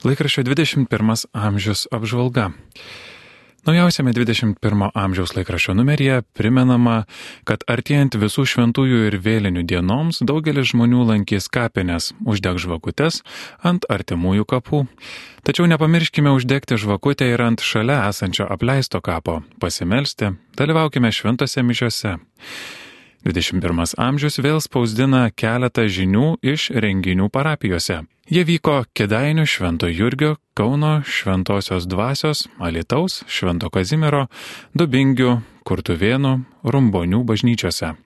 Laikraščio 21 amžius apžvalga. Naujausiame 21 amžiaus laikraščio numeryje primenama, kad artėjant visų šventųjų ir vėlinių dienoms daugelis žmonių lankys kapines, uždeg žvakutes ant artimųjų kapų. Tačiau nepamirškime uždegti žvakutę ir ant šalia esančio apleisto kapo, pasimelsti, dalyvaukime šventose mišiose. 21 amžius vėl spausdina keletą žinių iš renginių parapijose. Jie vyko Kedainių Švento Jurgio, Kauno Šventosios Dvasios, Alitaus, Švento Kazimiero, Dubingių, Kurtuvėnų, Rumbonių bažnyčiose.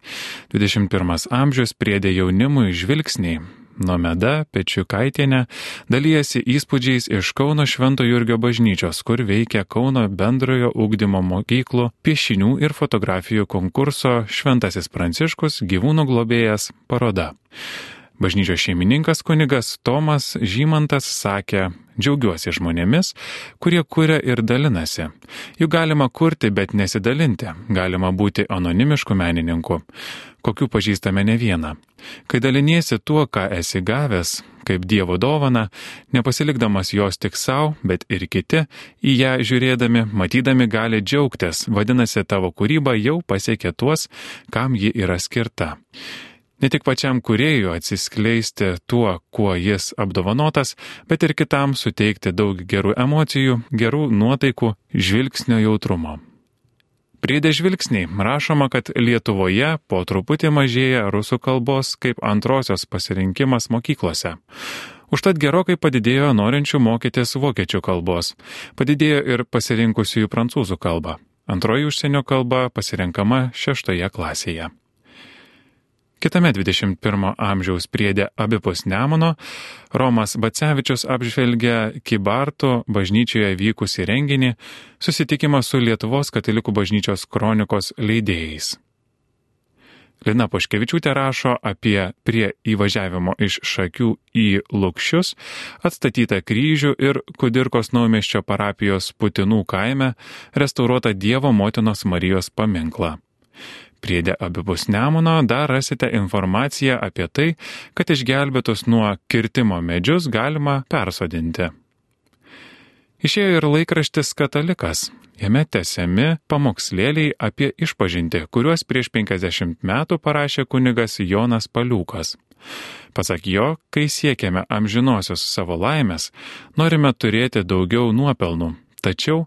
21 amžius priedė jaunimui žvilgsniai. Nomeda Pečiukaitienė dalyjasi įspūdžiais iš Kauno Švento Jurgio bažnyčios, kur veikia Kauno bendrojo ugdymo mokyklų piešinių ir fotografijų konkurso Šventasis Pranciškus gyvūnų globėjas paroda. Bažnyčios šeimininkas kunigas Tomas Žymantas sakė, džiaugiuosi žmonėmis, kurie kuria ir dalinasi. Jų galima kurti, bet nesidalinti, galima būti anonimišku menininku, kokių pažįstame ne vieną. Kai daliniesi tuo, ką esi gavęs, kaip Dievo dovana, nepasilikdamas jos tik savo, bet ir kiti, į ją žiūrėdami, matydami gali džiaugtis, vadinasi, tavo kūryba jau pasiekė tuos, kam ji yra skirta. Ne tik pačiam kuriejui atsiskleisti tuo, kuo jis apdovanotas, bet ir kitam suteikti daug gerų emocijų, gerų nuotaikų, žvilgsnio jautrumo. Priedė žvilgsniai rašoma, kad Lietuvoje po truputį mažėja rusų kalbos kaip antrosios pasirinkimas mokyklose. Užtat gerokai padidėjo norinčių mokytis vokiečių kalbos. Padidėjo ir pasirinkusiųjų prancūzų kalbą. Antroji užsienio kalba pasirenkama šeštoje klasėje. Kitame 21 amžiaus priedė abipus Nemono Romas Bacevičius apžvelgia Kibartų bažnyčioje vykusį renginį susitikimą su Lietuvos katalikų bažnyčios kronikos leidėjais. Lina Poškevičiūtė rašo apie prie įvažiavimo iš šakių į Lukščius atstatytą kryžių ir Kudirkos naumeščio parapijos Putinų kaime restauruotą Dievo motinos Marijos paminklą. Priedė abipus Nemuno dar rasite informaciją apie tai, kad išgelbėtus nuo kirtimo medžius galima persodinti. Išėjo ir laikraštis Katalikas. Jame tesiami pamokslėliai apie išpažinti, kuriuos prieš 50 metų parašė kunigas Jonas Paliukas. Pasak jo, kai siekiame amžinosios savo laimės, norime turėti daugiau nuopelnų. Tačiau,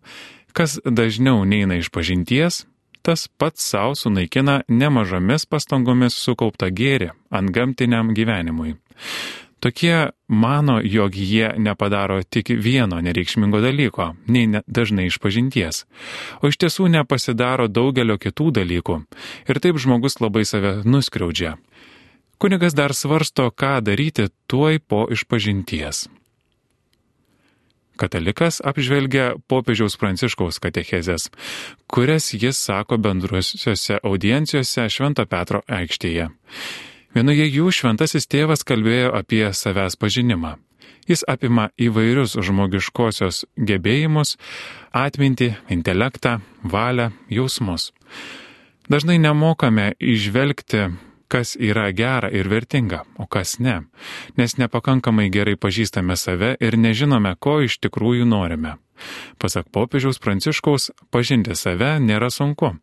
kas dažniau neina iš pažinties, tas pats savo sunaikina nemažomis pastangomis sukauptą gėrį ant gamtiniam gyvenimui. Tokie mano, jog jie nepadaro tik vieno nereikšmingo dalyko, nei ne, dažnai išpažinties, o iš tiesų nepasidaro daugelio kitų dalykų ir taip žmogus labai save nuskriaudžia. Kunigas dar svarsto, ką daryti tuoj po išpažinties. Katalikas apžvelgia popiežiaus pranciškaus katechezės, kurias jis sako bendruosiuose audiencijose Švento Petro aikštėje. Vienoje jų šventasis tėvas kalbėjo apie savęs pažinimą. Jis apima įvairius žmogiškosios gebėjimus, atmintį, intelektą, valią, jausmus. Dažnai nemokame išvelgti kas yra gera ir vertinga, o kas ne, nes nepakankamai gerai pažįstame save ir nežinome, ko iš tikrųjų norime. Pasak popiežiaus pranciškaus, pažinti save nėra sunku,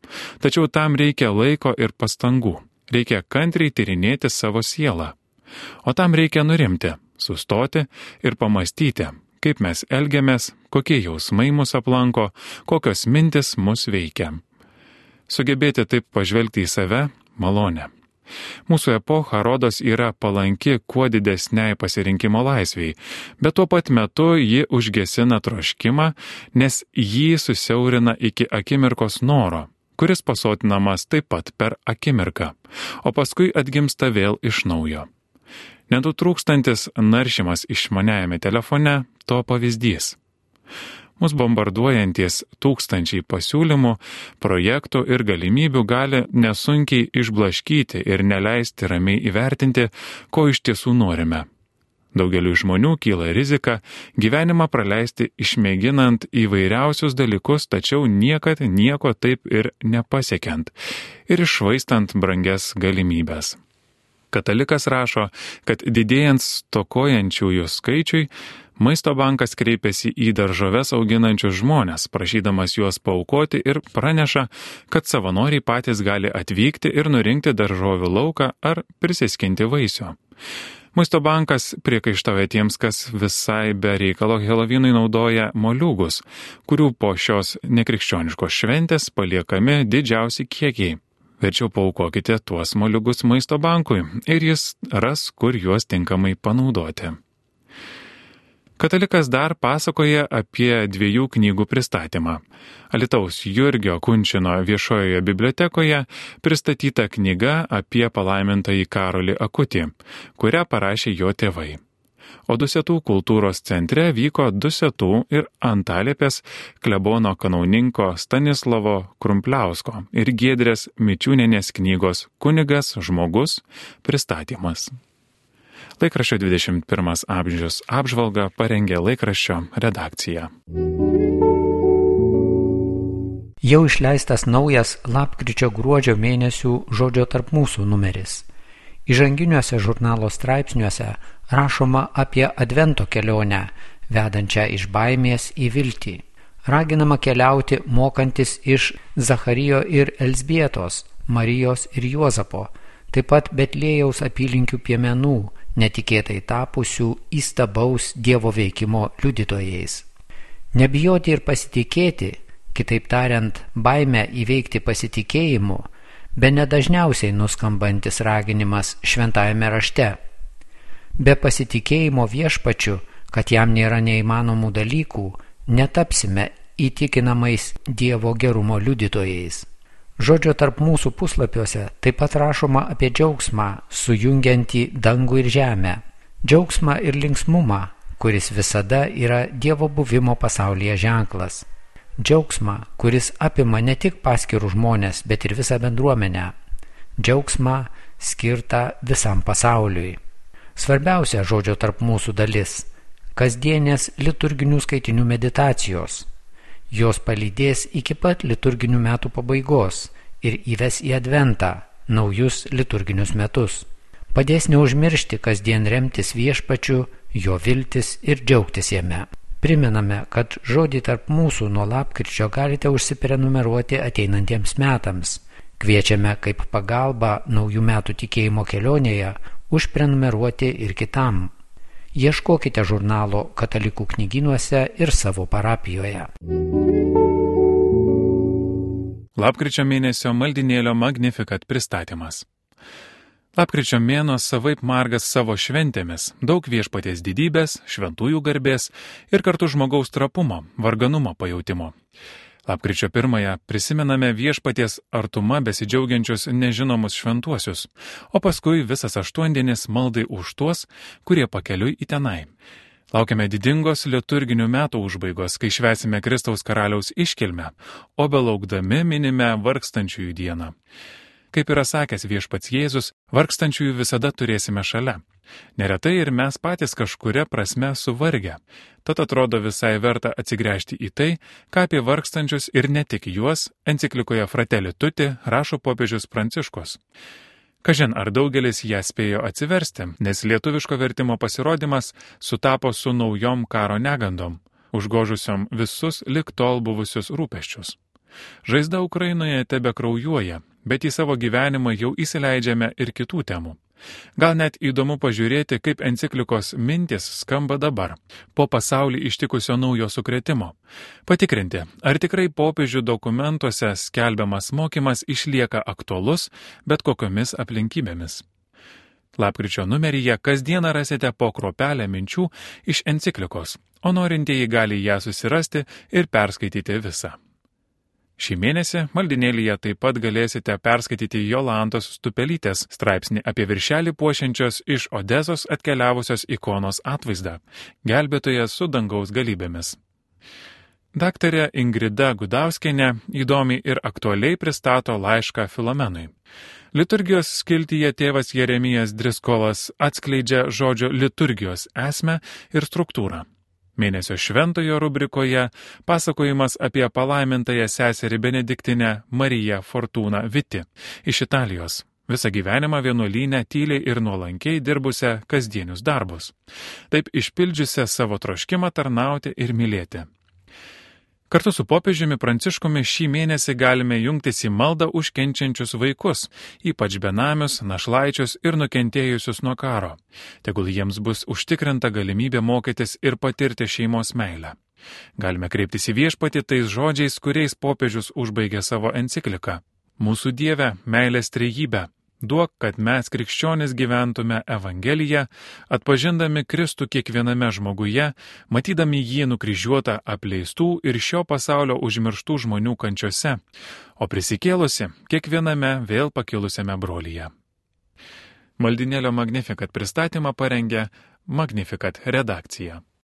tačiau tam reikia laiko ir pastangų, reikia kantriai tyrinėti savo sielą. O tam reikia nurimti, sustoti ir pamastyti, kaip mes elgiamės, kokie jausmai mus aplanko, kokios mintis mus veikia. Sugebėti taip pažvelgti į save - malonė. Mūsų epocha rodos yra palanki kuo didesniai pasirinkimo laisviai, bet tuo pat metu ji užgesina troškimą, nes jį susiaurina iki akimirkos noro, kuris pasotinamas taip pat per akimirką, o paskui atgimsta vėl iš naujo. Nedutrūkstantis naršymas išmaniajame telefone to pavyzdys mus bombarduojantis tūkstančiai pasiūlymų, projektų ir galimybių gali nesunkiai išblaškyti ir neleisti ramiai įvertinti, ko iš tiesų norime. Daugeliu žmonių kyla rizika gyvenimą praleisti išmėginant įvairiausius dalykus, tačiau niekad nieko taip ir nepasiekiant ir išvaistant brangias galimybės. Katalikas rašo, kad didėjant stokojančiųjų skaičiui, Maisto bankas kreipėsi į daržoves auginančius žmonės, prašydamas juos paukoti ir praneša, kad savanoriai patys gali atvykti ir nurinkti daržovių lauką ar prisiskinti vaisių. Maisto bankas priekaištauja tiems, kas visai be reikalo Helovinui naudoja moliūgus, kurių po šios nekrikščioniškos šventės paliekami didžiausi kiekiai. Verčiau paukokite tuos moliūgus maisto bankui ir jis ras, kur juos tinkamai panaudoti. Katalikas dar pasakoja apie dviejų knygų pristatymą. Alitaus Jurgio Kunčino viešojoje bibliotekoje pristatyta knyga apie palaimintąjį Karolį Akutį, kurią parašė jo tėvai. O Dusetų kultūros centre vyko Dusetų ir Antalėpės klebono kanauninko Stanislavo Krumpliausko ir Giedrės Mičiūnenės knygos Kunigas žmogus pristatymas. Laikraščio 21 amžius apžvalgą parengė laikraščio redakcija. Jau išleistas naujas lapkričio gruodžio mėnesių žodžio tarp mūsų numeris. Įžanginiuose žurnalo straipsniuose rašoma apie advento kelionę, vedančią iš baimės į viltį. Raginama keliauti mokantis iš Zacharijo ir Elsbietos, Marijos ir Juozapo, taip pat Betlėjaus apylinkių piemenų, netikėtai tapusių įstabaus Dievo veikimo liudytojais. Nebijoti ir pasitikėti, kitaip tariant, baimę įveikti pasitikėjimu, be nedažniausiai nuskambantis raginimas šventajame rašte. Be pasitikėjimo viešpačiu, kad jam nėra neįmanomų dalykų, netapsime įtikinamais Dievo gerumo liudytojais. Žodžio tarp mūsų puslapiuose taip pat rašoma apie džiaugsmą, sujungiantį dangų ir žemę. Džiaugsmą ir linksmumą, kuris visada yra Dievo buvimo pasaulyje ženklas. Džiaugsmą, kuris apima ne tik paskirų žmonės, bet ir visą bendruomenę. Džiaugsmą skirtą visam pasauliui. Svarbiausia žodžio tarp mūsų dalis - kasdienės liturginių skaitinių meditacijos Jos palydės iki pat liturginių metų pabaigos ir įves į adventą naujus liturginius metus. Padės neužmiršti kasdien remtis viešpačiu, jo viltis ir džiaugtis jame. Priminame, kad žodį tarp mūsų nuo lapkričio galite užsiprenumeruoti ateinantiems metams. Kviečiame kaip pagalba naujų metų tikėjimo kelionėje užprenumeruoti ir kitam Ieškokite žurnalo katalikų knyginuose ir savo parapijoje. Lapkričio mėnesio maldinėlio Magnificat pristatymas. Lapkričio mėno savaip margas savo šventėmis, daug viešpaties didybės, šventųjų garbės ir kartu žmogaus trapumo, varganumo pajūtimo. Lapkričio pirmąją prisimename viešpaties artuma besidžiaugiančius nežinomus šventuosius, o paskui visas aštuondienis maldai už tuos, kurie pakeliui į tenai. Laukiame didingos liturginių metų užbaigos, kai švesime Kristaus karaliaus iškilmę, o belaukdami minime vargstančiųjų dieną. Kaip yra sakęs viešpats Jėzus, vargstančiųjų visada turėsime šalia. Neretai ir mes patys kažkuria prasme suvargę. Tad atrodo visai verta atsigręžti į tai, ką apie vargstančius ir ne tik juos enciklikoje Fratelli Tuti rašo popiežius Pranciškus. Kažin ar daugelis ją spėjo atsiversti, nes lietuviško vertimo pasirodymas sutapo su naujom karo negandom, užgožusiom visus lik tol buvusius rūpeščius. Žaizda Ukrainoje tebe kraujuoja, bet į savo gyvenimą jau įsileidžiame ir kitų temų. Gal net įdomu pažiūrėti, kaip enciklikos mintis skamba dabar, po pasaulį ištikusio naujo sukretimo. Patikrinti, ar tikrai popiežių dokumentuose skelbiamas mokymas išlieka aktualus, bet kokiomis aplinkybėmis. Lapkričio numeryje kasdieną rasite po kropelę minčių iš enciklikos, o norintieji gali ją susirasti ir perskaityti visą. Šį mėnesį maldinėlyje taip pat galėsite perskaityti Jolantos Stupelytės straipsnį apie viršelį puošiančios iš Odesos atkeliavusios ikonos atvaizdą - gelbėtoje su dangaus galybėmis. Daktarė Ingrida Gudauskenė įdomiai ir aktualiai pristato laišką Filomenui. Liturgijos skiltyje tėvas Jeremijas Driskolas atskleidžia žodžio liturgijos esmę ir struktūrą. Mėnesio šventojo rubrikoje pasakojimas apie palaimintąją seserį Benediktinę Mariją Fortūną Viti. Iš Italijos, visą gyvenimą vienuolynę tyliai ir nuolankiai dirbusią kasdienius darbus, taip išpildžiusią savo troškimą tarnauti ir mylėti. Kartu su popiežiumi Pranciškumi šį mėnesį galime jungtis į maldą už kenčiančius vaikus, ypač benamius, našlaičius ir nukentėjusius nuo karo. Tegul jiems bus užtikrinta galimybė mokytis ir patirti šeimos meilę. Galime kreiptis į viešpatį tais žodžiais, kuriais popiežius užbaigė savo encikliką. Mūsų Dieve, meilės trejybę, duok, kad mes krikščionis gyventume Evangeliją, atpažindami Kristų kiekviename žmoguje, matydami jį nukryžiuotą apleistų ir šio pasaulio užmirštų žmonių kančiose, o prisikėlusi kiekviename vėl pakilusiame brolyje. Maldinėlio Magnifikat pristatymą parengė Magnifikat redakcija.